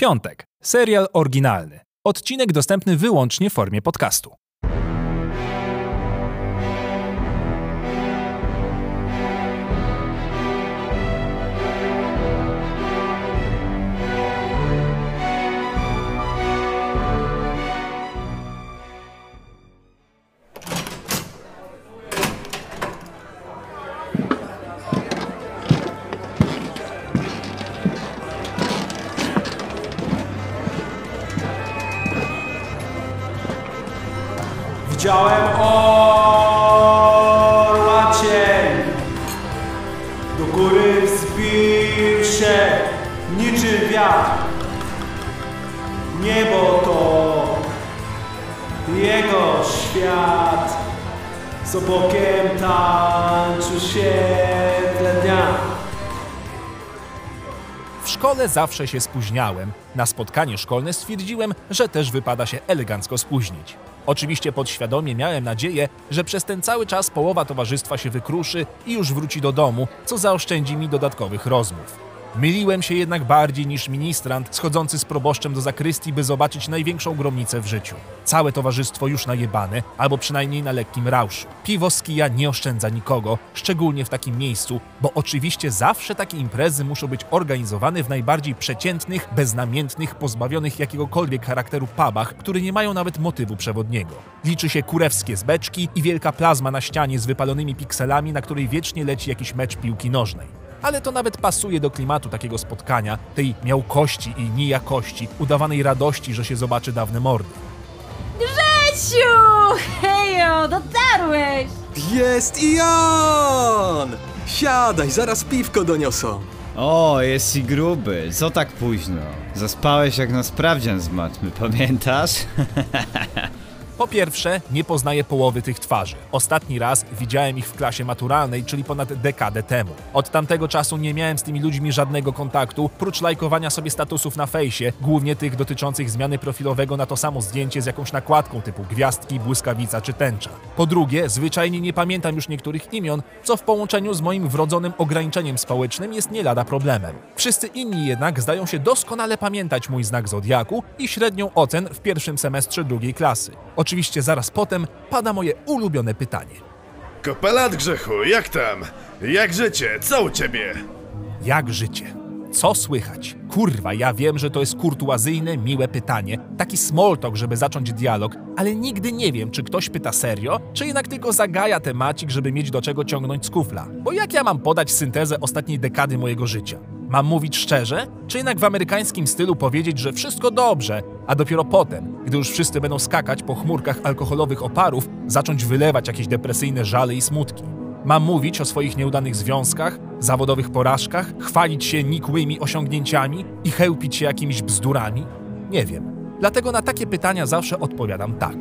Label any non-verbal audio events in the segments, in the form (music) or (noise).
Piątek. Serial oryginalny. Odcinek dostępny wyłącznie w formie podcastu. Widziałem orła cień. Do góry wzbił się niczym wiatr. Niebo to jego świat. Z obokiem tańczy świetle szkole zawsze się spóźniałem. Na spotkanie szkolne stwierdziłem, że też wypada się elegancko spóźnić. Oczywiście podświadomie miałem nadzieję, że przez ten cały czas połowa towarzystwa się wykruszy i już wróci do domu, co zaoszczędzi mi dodatkowych rozmów. Myliłem się jednak bardziej niż ministrant schodzący z proboszczem do zakrystii, by zobaczyć największą gromnicę w życiu. Całe towarzystwo już najebane, albo przynajmniej na lekkim rauszu. Piwo z kija nie oszczędza nikogo, szczególnie w takim miejscu, bo oczywiście zawsze takie imprezy muszą być organizowane w najbardziej przeciętnych, beznamiętnych, pozbawionych jakiegokolwiek charakteru pubach, które nie mają nawet motywu przewodniego. Liczy się kurewskie z beczki i wielka plazma na ścianie z wypalonymi pikselami, na której wiecznie leci jakiś mecz piłki nożnej ale to nawet pasuje do klimatu takiego spotkania, tej miałkości i nijakości, udawanej radości, że się zobaczy dawne mordy. Grzesiu! Hejo, dotarłeś! Jest i on! Siadaj, zaraz piwko doniosą. O, jest i gruby. Co tak późno? Zaspałeś jak na sprawdzian z matmy, pamiętasz? (laughs) Po pierwsze, nie poznaję połowy tych twarzy. Ostatni raz widziałem ich w klasie maturalnej, czyli ponad dekadę temu. Od tamtego czasu nie miałem z tymi ludźmi żadnego kontaktu, prócz lajkowania sobie statusów na fejsie, głównie tych dotyczących zmiany profilowego na to samo zdjęcie z jakąś nakładką typu gwiazdki, błyskawica czy tęcza. Po drugie, zwyczajnie nie pamiętam już niektórych imion, co w połączeniu z moim wrodzonym ograniczeniem społecznym jest nie lada problemem. Wszyscy inni jednak zdają się doskonale pamiętać mój znak zodiaku i średnią ocen w pierwszym semestrze drugiej klasy. Oczywiście zaraz potem pada moje ulubione pytanie. Kopelat grzechu, jak tam? Jak życie? Co u ciebie? Jak życie? Co słychać? Kurwa, ja wiem, że to jest kurtuazyjne, miłe pytanie, taki small talk, żeby zacząć dialog, ale nigdy nie wiem, czy ktoś pyta serio, czy jednak tylko zagaja temacik, żeby mieć do czego ciągnąć z kufla. Bo jak ja mam podać syntezę ostatniej dekady mojego życia? Mam mówić szczerze, czy jednak w amerykańskim stylu powiedzieć, że wszystko dobrze, a dopiero potem, gdy już wszyscy będą skakać po chmurkach alkoholowych oparów, zacząć wylewać jakieś depresyjne żale i smutki? Mam mówić o swoich nieudanych związkach, zawodowych porażkach, chwalić się nikłymi osiągnięciami i chełpić się jakimiś bzdurami? Nie wiem. Dlatego na takie pytania zawsze odpowiadam tak.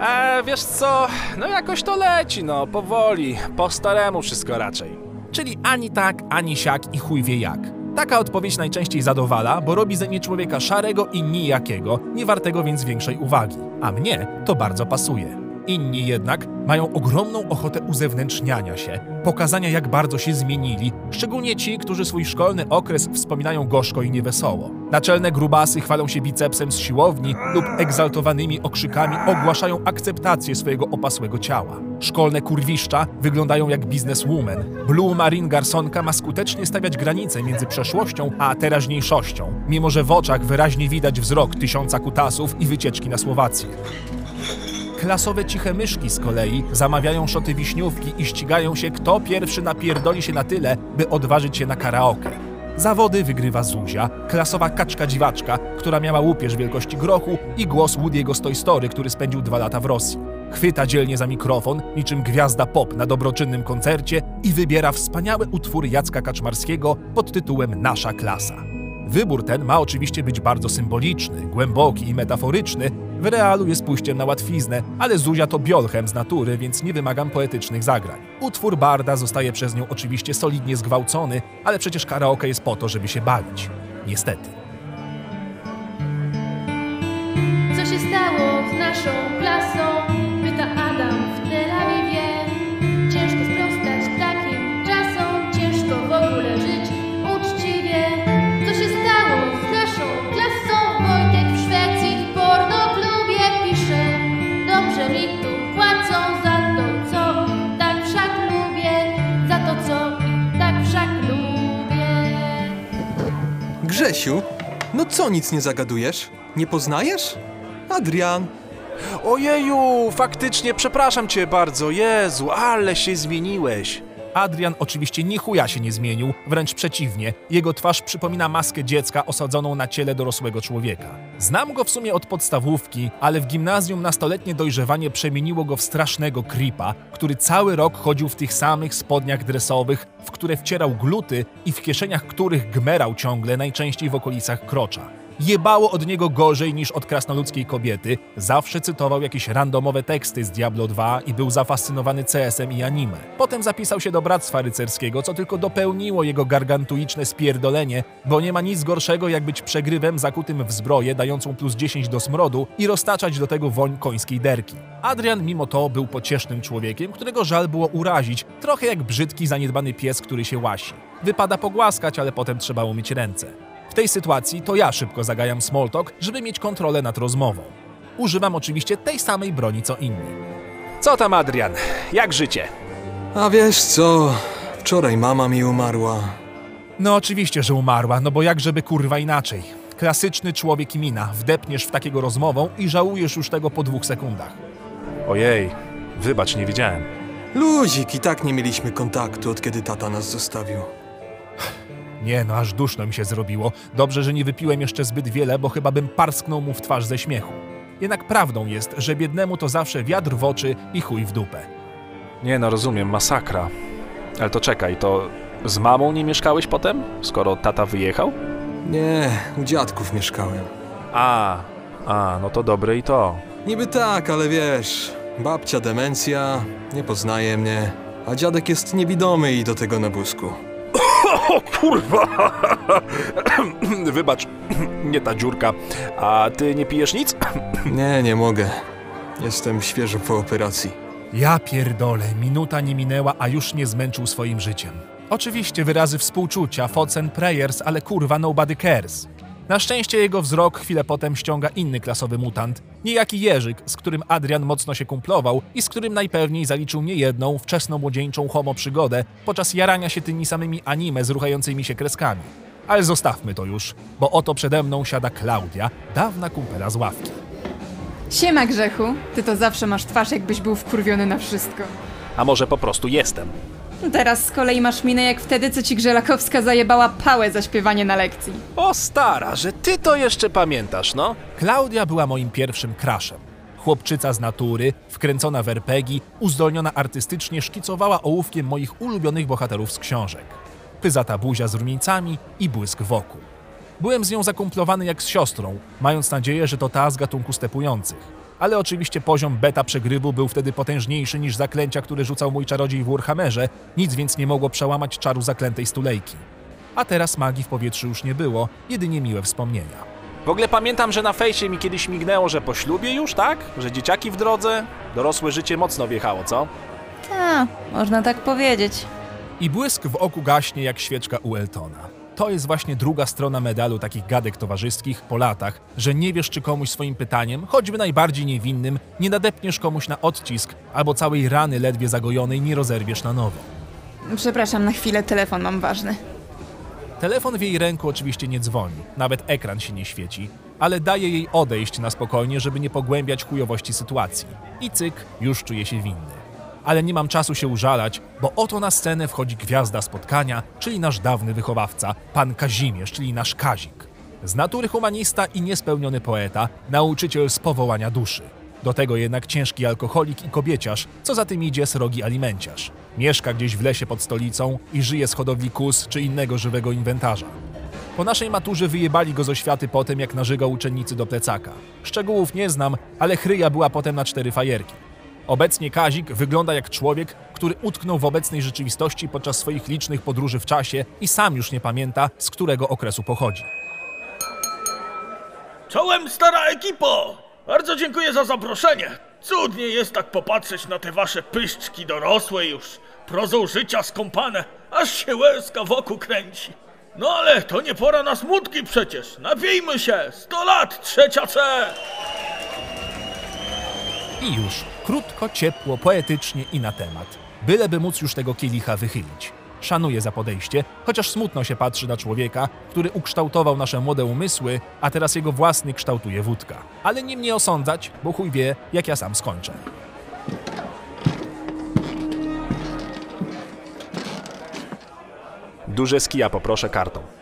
E, wiesz co, no jakoś to leci, no, powoli, po staremu wszystko raczej. Czyli ani tak, ani siak i chuj wie jak. Taka odpowiedź najczęściej zadowala, bo robi ze mnie człowieka szarego i nijakiego, nie wartego więc większej uwagi. A mnie to bardzo pasuje. Inni jednak mają ogromną ochotę uzewnętrzniania się, pokazania jak bardzo się zmienili, szczególnie ci, którzy swój szkolny okres wspominają gorzko i niewesoło. Naczelne grubasy chwalą się bicepsem z siłowni lub egzaltowanymi okrzykami ogłaszają akceptację swojego opasłego ciała. Szkolne kurwiszcza wyglądają jak bizneswoman. Blue Marine Garsonka ma skutecznie stawiać granice między przeszłością a teraźniejszością, mimo że w oczach wyraźnie widać wzrok tysiąca kutasów i wycieczki na Słowację. Klasowe ciche myszki z kolei zamawiają szoty wiśniówki i ścigają się, kto pierwszy napierdoli się na tyle, by odważyć się na karaoke. Zawody wygrywa Zuzia, klasowa kaczka dziwaczka, która miała łupież wielkości grochu i głos Woody'ego z Toy Story, który spędził dwa lata w Rosji. Chwyta dzielnie za mikrofon, niczym gwiazda pop na dobroczynnym koncercie i wybiera wspaniały utwór Jacka Kaczmarskiego pod tytułem Nasza klasa. Wybór ten ma oczywiście być bardzo symboliczny, głęboki i metaforyczny. W realu jest pójściem na łatwiznę, ale Zuzia to biolchem z natury, więc nie wymagam poetycznych zagrań. Utwór Barda zostaje przez nią oczywiście solidnie zgwałcony, ale przecież karaoke jest po to, żeby się bawić. Niestety. Co się stało z naszą klasą? emerytu płacą tak za to, co tak wszak lubię. Grzesiu, no co nic nie zagadujesz? Nie poznajesz? Adrian. Ojeju, faktycznie przepraszam cię bardzo, Jezu, ale się zmieniłeś. Adrian oczywiście ni chuja się nie zmienił, wręcz przeciwnie. Jego twarz przypomina maskę dziecka osadzoną na ciele dorosłego człowieka. Znam go w sumie od podstawówki, ale w gimnazjum nastoletnie dojrzewanie przemieniło go w strasznego creepa, który cały rok chodził w tych samych spodniach dresowych, w które wcierał gluty i w kieszeniach których gmerał ciągle, najczęściej w okolicach krocza. Jebało od niego gorzej niż od krasnoludzkiej kobiety, zawsze cytował jakieś randomowe teksty z Diablo 2 i był zafascynowany CS-em i anime. Potem zapisał się do Bractwa Rycerskiego, co tylko dopełniło jego gargantuiczne spierdolenie, bo nie ma nic gorszego jak być przegrywem zakutym w zbroję dającą plus 10 do smrodu i roztaczać do tego woń końskiej derki. Adrian mimo to był pociesznym człowiekiem, którego żal było urazić, trochę jak brzydki, zaniedbany pies, który się łasi. Wypada pogłaskać, ale potem trzeba umyć ręce. W tej sytuacji to ja szybko zagajam small talk, żeby mieć kontrolę nad rozmową. Używam oczywiście tej samej broni co inni. Co tam, Adrian? Jak życie? A wiesz co? Wczoraj mama mi umarła. No oczywiście, że umarła, no bo jak żeby kurwa inaczej. Klasyczny człowiek i mina. Wdepniesz w takiego rozmową i żałujesz już tego po dwóch sekundach. Ojej, wybacz, nie wiedziałem. Luzik, i tak nie mieliśmy kontaktu, od kiedy tata nas zostawił. Nie no, aż duszno mi się zrobiło. Dobrze, że nie wypiłem jeszcze zbyt wiele, bo chyba bym parsknął mu w twarz ze śmiechu. Jednak prawdą jest, że biednemu to zawsze wiatr w oczy i chuj w dupę. Nie no, rozumiem, masakra. Ale to czekaj, to z mamą nie mieszkałeś potem, skoro tata wyjechał? Nie, u dziadków mieszkałem. A, a, no to dobre i to. Niby tak, ale wiesz, babcia demencja, nie poznaje mnie, a dziadek jest niewidomy i do tego na wózku. O kurwa! (clears throat) Wybacz, (clears throat) nie ta dziurka. A ty nie pijesz nic? (clears throat) Nie, nie mogę. Jestem świeżo po operacji. Ja pierdolę, minuta nie minęła, a już nie zmęczył swoim życiem. Oczywiście wyrazy współczucia, thoughts and prayers, ale kurwa nobody cares. Na szczęście jego wzrok chwilę potem ściąga inny klasowy mutant, niejaki Jerzyk, z którym Adrian mocno się kumplował i z którym najpewniej zaliczył niejedną wczesnomłodzieńczą homo przygodę podczas jarania się tymi samymi anime z ruchającymi się kreskami. Ale zostawmy to już, bo oto przede mną siada Klaudia, dawna kumpela z ławki. Siema Grzechu, ty to zawsze masz twarz jakbyś był wkurwiony na wszystko. A może po prostu jestem? Teraz z kolei masz minę jak wtedy, co ci Grzelakowska zajebała pałę za śpiewanie na lekcji. O stara, że ty to jeszcze pamiętasz, no? Klaudia była moim pierwszym kraszem. Chłopczyca z natury, wkręcona w RPG, uzdolniona artystycznie szkicowała ołówkiem moich ulubionych bohaterów z książek. Pyzata buzia z rumieńcami i błysk wokół. Byłem z nią zakumplowany jak z siostrą, mając nadzieję, że to ta z gatunku stepujących. Ale oczywiście poziom beta przegrywu był wtedy potężniejszy niż zaklęcia, które rzucał mój czarodziej w Warhammerze, nic więc nie mogło przełamać czaru zaklętej stulejki. A teraz magii w powietrzu już nie było, jedynie miłe wspomnienia. W ogóle pamiętam, że na fejsie mi kiedyś mignęło, że po ślubie już, tak? Że dzieciaki w drodze? Dorosłe życie mocno wjechało, co? Ta, można tak powiedzieć. I błysk w oku gaśnie jak świeczka u Eltona. To jest właśnie druga strona medalu takich gadek towarzyskich po latach, że nie wiesz, czy komuś swoim pytaniem, choćby najbardziej niewinnym, nie nadepniesz komuś na odcisk, albo całej rany ledwie zagojonej nie rozerwiesz na nowo. Przepraszam, na chwilę telefon mam ważny. Telefon w jej ręku oczywiście nie dzwoni, nawet ekran się nie świeci, ale daje jej odejść na spokojnie, żeby nie pogłębiać chujowości sytuacji. I cyk, już czuje się winny. Ale nie mam czasu się użalać, bo oto na scenę wchodzi gwiazda spotkania, czyli nasz dawny wychowawca, pan Kazimierz, czyli nasz Kazik. Z natury humanista i niespełniony poeta, nauczyciel z powołania duszy. Do tego jednak ciężki alkoholik i kobieciarz, co za tym idzie srogi alimenciarz. Mieszka gdzieś w lesie pod stolicą i żyje z hodowli kus czy innego żywego inwentarza. Po naszej maturze wyjebali go z oświaty potem, jak narzygał uczennicy do plecaka. Szczegółów nie znam, ale chryja była potem na cztery fajerki. Obecnie Kazik wygląda jak człowiek, który utknął w obecnej rzeczywistości podczas swoich licznych podróży w czasie i sam już nie pamięta, z którego okresu pochodzi. Czołem stara ekipo! Bardzo dziękuję za zaproszenie. Cudnie jest tak popatrzeć na te wasze pyszczki dorosłe już, prozą życia skąpane, aż się łezka wokół kręci. No ale to nie pora na smutki przecież. Napijmy się! Sto lat, trzecia C! I już, krótko, ciepło, poetycznie i na temat. Byleby móc już tego kielicha wychylić. szanuje za podejście, chociaż smutno się patrzy na człowieka, który ukształtował nasze młode umysły, a teraz jego własny kształtuje wódka. Ale nim nie osądzać, bo chuj wie, jak ja sam skończę. Duże skija poproszę kartą.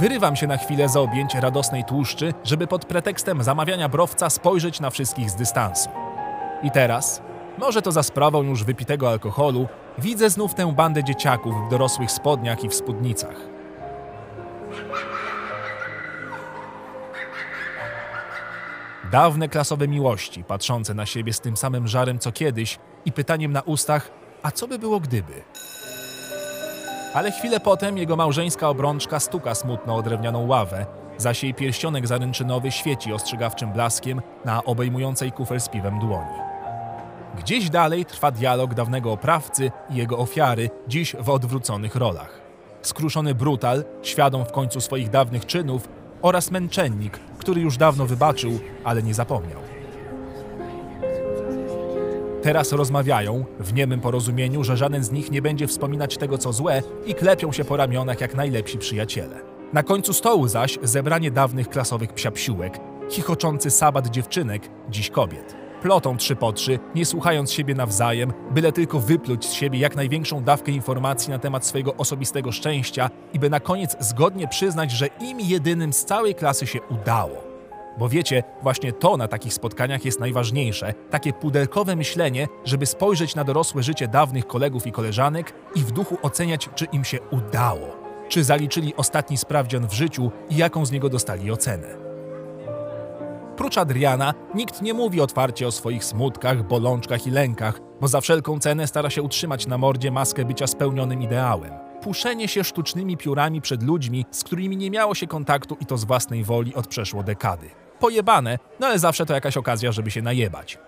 Wyrywam się na chwilę za objęć radosnej tłuszczy, żeby pod pretekstem zamawiania browca spojrzeć na wszystkich z dystansu. I teraz, może to za sprawą już wypitego alkoholu, widzę znów tę bandę dzieciaków w dorosłych spodniach i w spódnicach. Dawne klasowe miłości, patrzące na siebie z tym samym żarem co kiedyś i pytaniem na ustach, a co by było gdyby? Ale chwilę potem jego małżeńska obrączka stuka smutno o drewnianą ławę, zaś jej pierścionek zaręczynowy świeci ostrzegawczym blaskiem na obejmującej kufel z piwem dłoni. Gdzieś dalej trwa dialog dawnego oprawcy i jego ofiary, dziś w odwróconych rolach. Skruszony brutal, świadom w końcu swoich dawnych czynów oraz męczennik, który już dawno wybaczył, ale nie zapomniał. Teraz rozmawiają, w niemym porozumieniu, że żaden z nich nie będzie wspominać tego, co złe i klepią się po ramionach jak najlepsi przyjaciele. Na końcu stołu zaś zebranie dawnych klasowych psiapsiółek, chichoczący sabat dziewczynek, dziś kobiet. Plotą trzy po trzy, nie słuchając siebie nawzajem, byle tylko wypluć z siebie jak największą dawkę informacji na temat swojego osobistego szczęścia i by na koniec zgodnie przyznać, że im jedynym z całej klasy się udało. Bo wiecie, właśnie to na takich spotkaniach jest najważniejsze, takie pudelkowe myślenie, żeby spojrzeć na dorosłe życie dawnych kolegów i koleżanek i w duchu oceniać, czy im się udało, czy zaliczyli ostatni sprawdzian w życiu i jaką z niego dostali ocenę. Prócz Adriana, nikt nie mówi otwarcie o swoich smutkach, bolączkach i lękach, bo za wszelką cenę stara się utrzymać na mordzie maskę bycia spełnionym ideałem. Puszenie się sztucznymi piórami przed ludźmi, z którymi nie miało się kontaktu i to z własnej woli od przeszło dekady. Pojebane, no ale zawsze to jakaś okazja, żeby się najebać.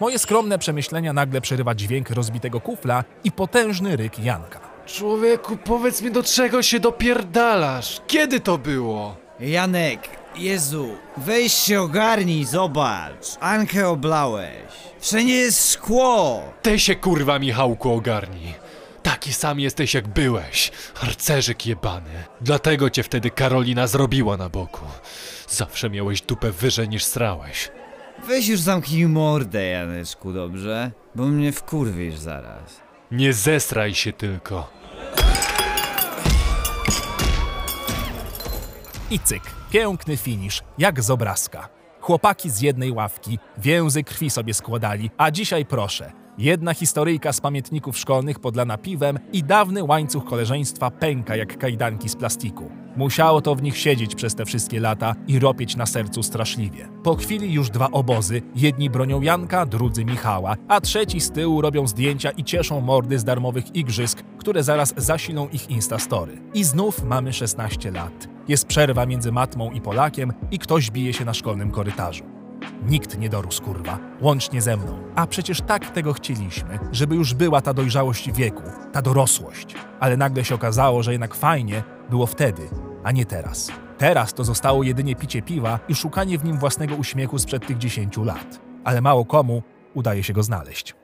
Moje skromne przemyślenia nagle przerywa dźwięk rozbitego kufla i potężny ryk Janka. Człowieku, powiedz mi do czego się dopierdalasz? Kiedy to było? Janek, Jezu, weź się ogarnij, zobacz. Ankę oblałeś. Wszędzie jest szkło. Ty się kurwa Michałku ogarnij. Taki sam jesteś jak byłeś, harcerzyk jebany. Dlatego cię wtedy Karolina zrobiła na boku. Zawsze miałeś dupę wyżej niż srałeś. Weź już zamknij mordę, Janeczku, dobrze? Bo mnie wkurwisz zaraz. Nie zesraj się tylko. I cyk, piękny finisz, jak z obrazka. Chłopaki z jednej ławki, więzy krwi sobie składali, a dzisiaj proszę, jedna historyjka z pamiętników szkolnych podlana piwem i dawny łańcuch koleżeństwa pęka jak kajdanki z plastiku. Musiało to w nich siedzieć przez te wszystkie lata i ropieć na sercu straszliwie. Po chwili już dwa obozy, jedni bronią Janka, drudzy Michała, a trzeci z tyłu robią zdjęcia i cieszą mordy z darmowych igrzysk, które zaraz zasilą ich instastory. I znów mamy 16 lat. Jest przerwa między Matmą i Polakiem i ktoś bije się na szkolnym korytarzu. Nikt nie dorósł, kurwa, łącznie ze mną. A przecież tak tego chcieliśmy, żeby już była ta dojrzałość wieku, ta dorosłość. Ale nagle się okazało, że jednak fajnie było wtedy, a nie teraz. Teraz to zostało jedynie picie piwa i szukanie w nim własnego uśmiechu sprzed tych 10 lat. Ale mało komu udaje się go znaleźć.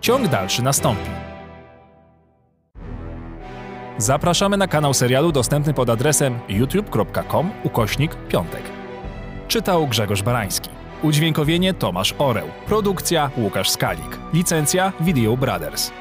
Ciąg dalszy nastąpi. Zapraszamy na kanał serialu dostępny pod adresem youtube.com ukośnik piątek. Czytał Grzegorz Barański. Udźwiękowienie Tomasz Oreł. Produkcja Łukasz Skalik. Licencja Video Brothers.